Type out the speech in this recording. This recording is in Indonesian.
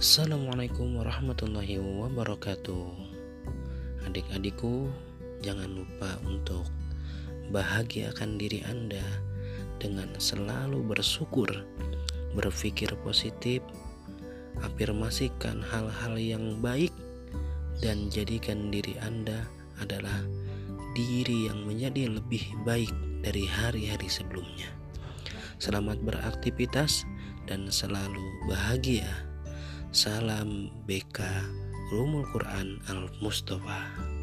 Assalamualaikum warahmatullahi wabarakatuh. Adik-adikku, jangan lupa untuk bahagiakan diri Anda dengan selalu bersyukur, berpikir positif, afirmasikan hal-hal yang baik, dan jadikan diri Anda adalah diri yang menjadi lebih baik dari hari-hari sebelumnya. Selamat beraktivitas dan selalu bahagia. Salam BK Rumul Quran Al Mustafa.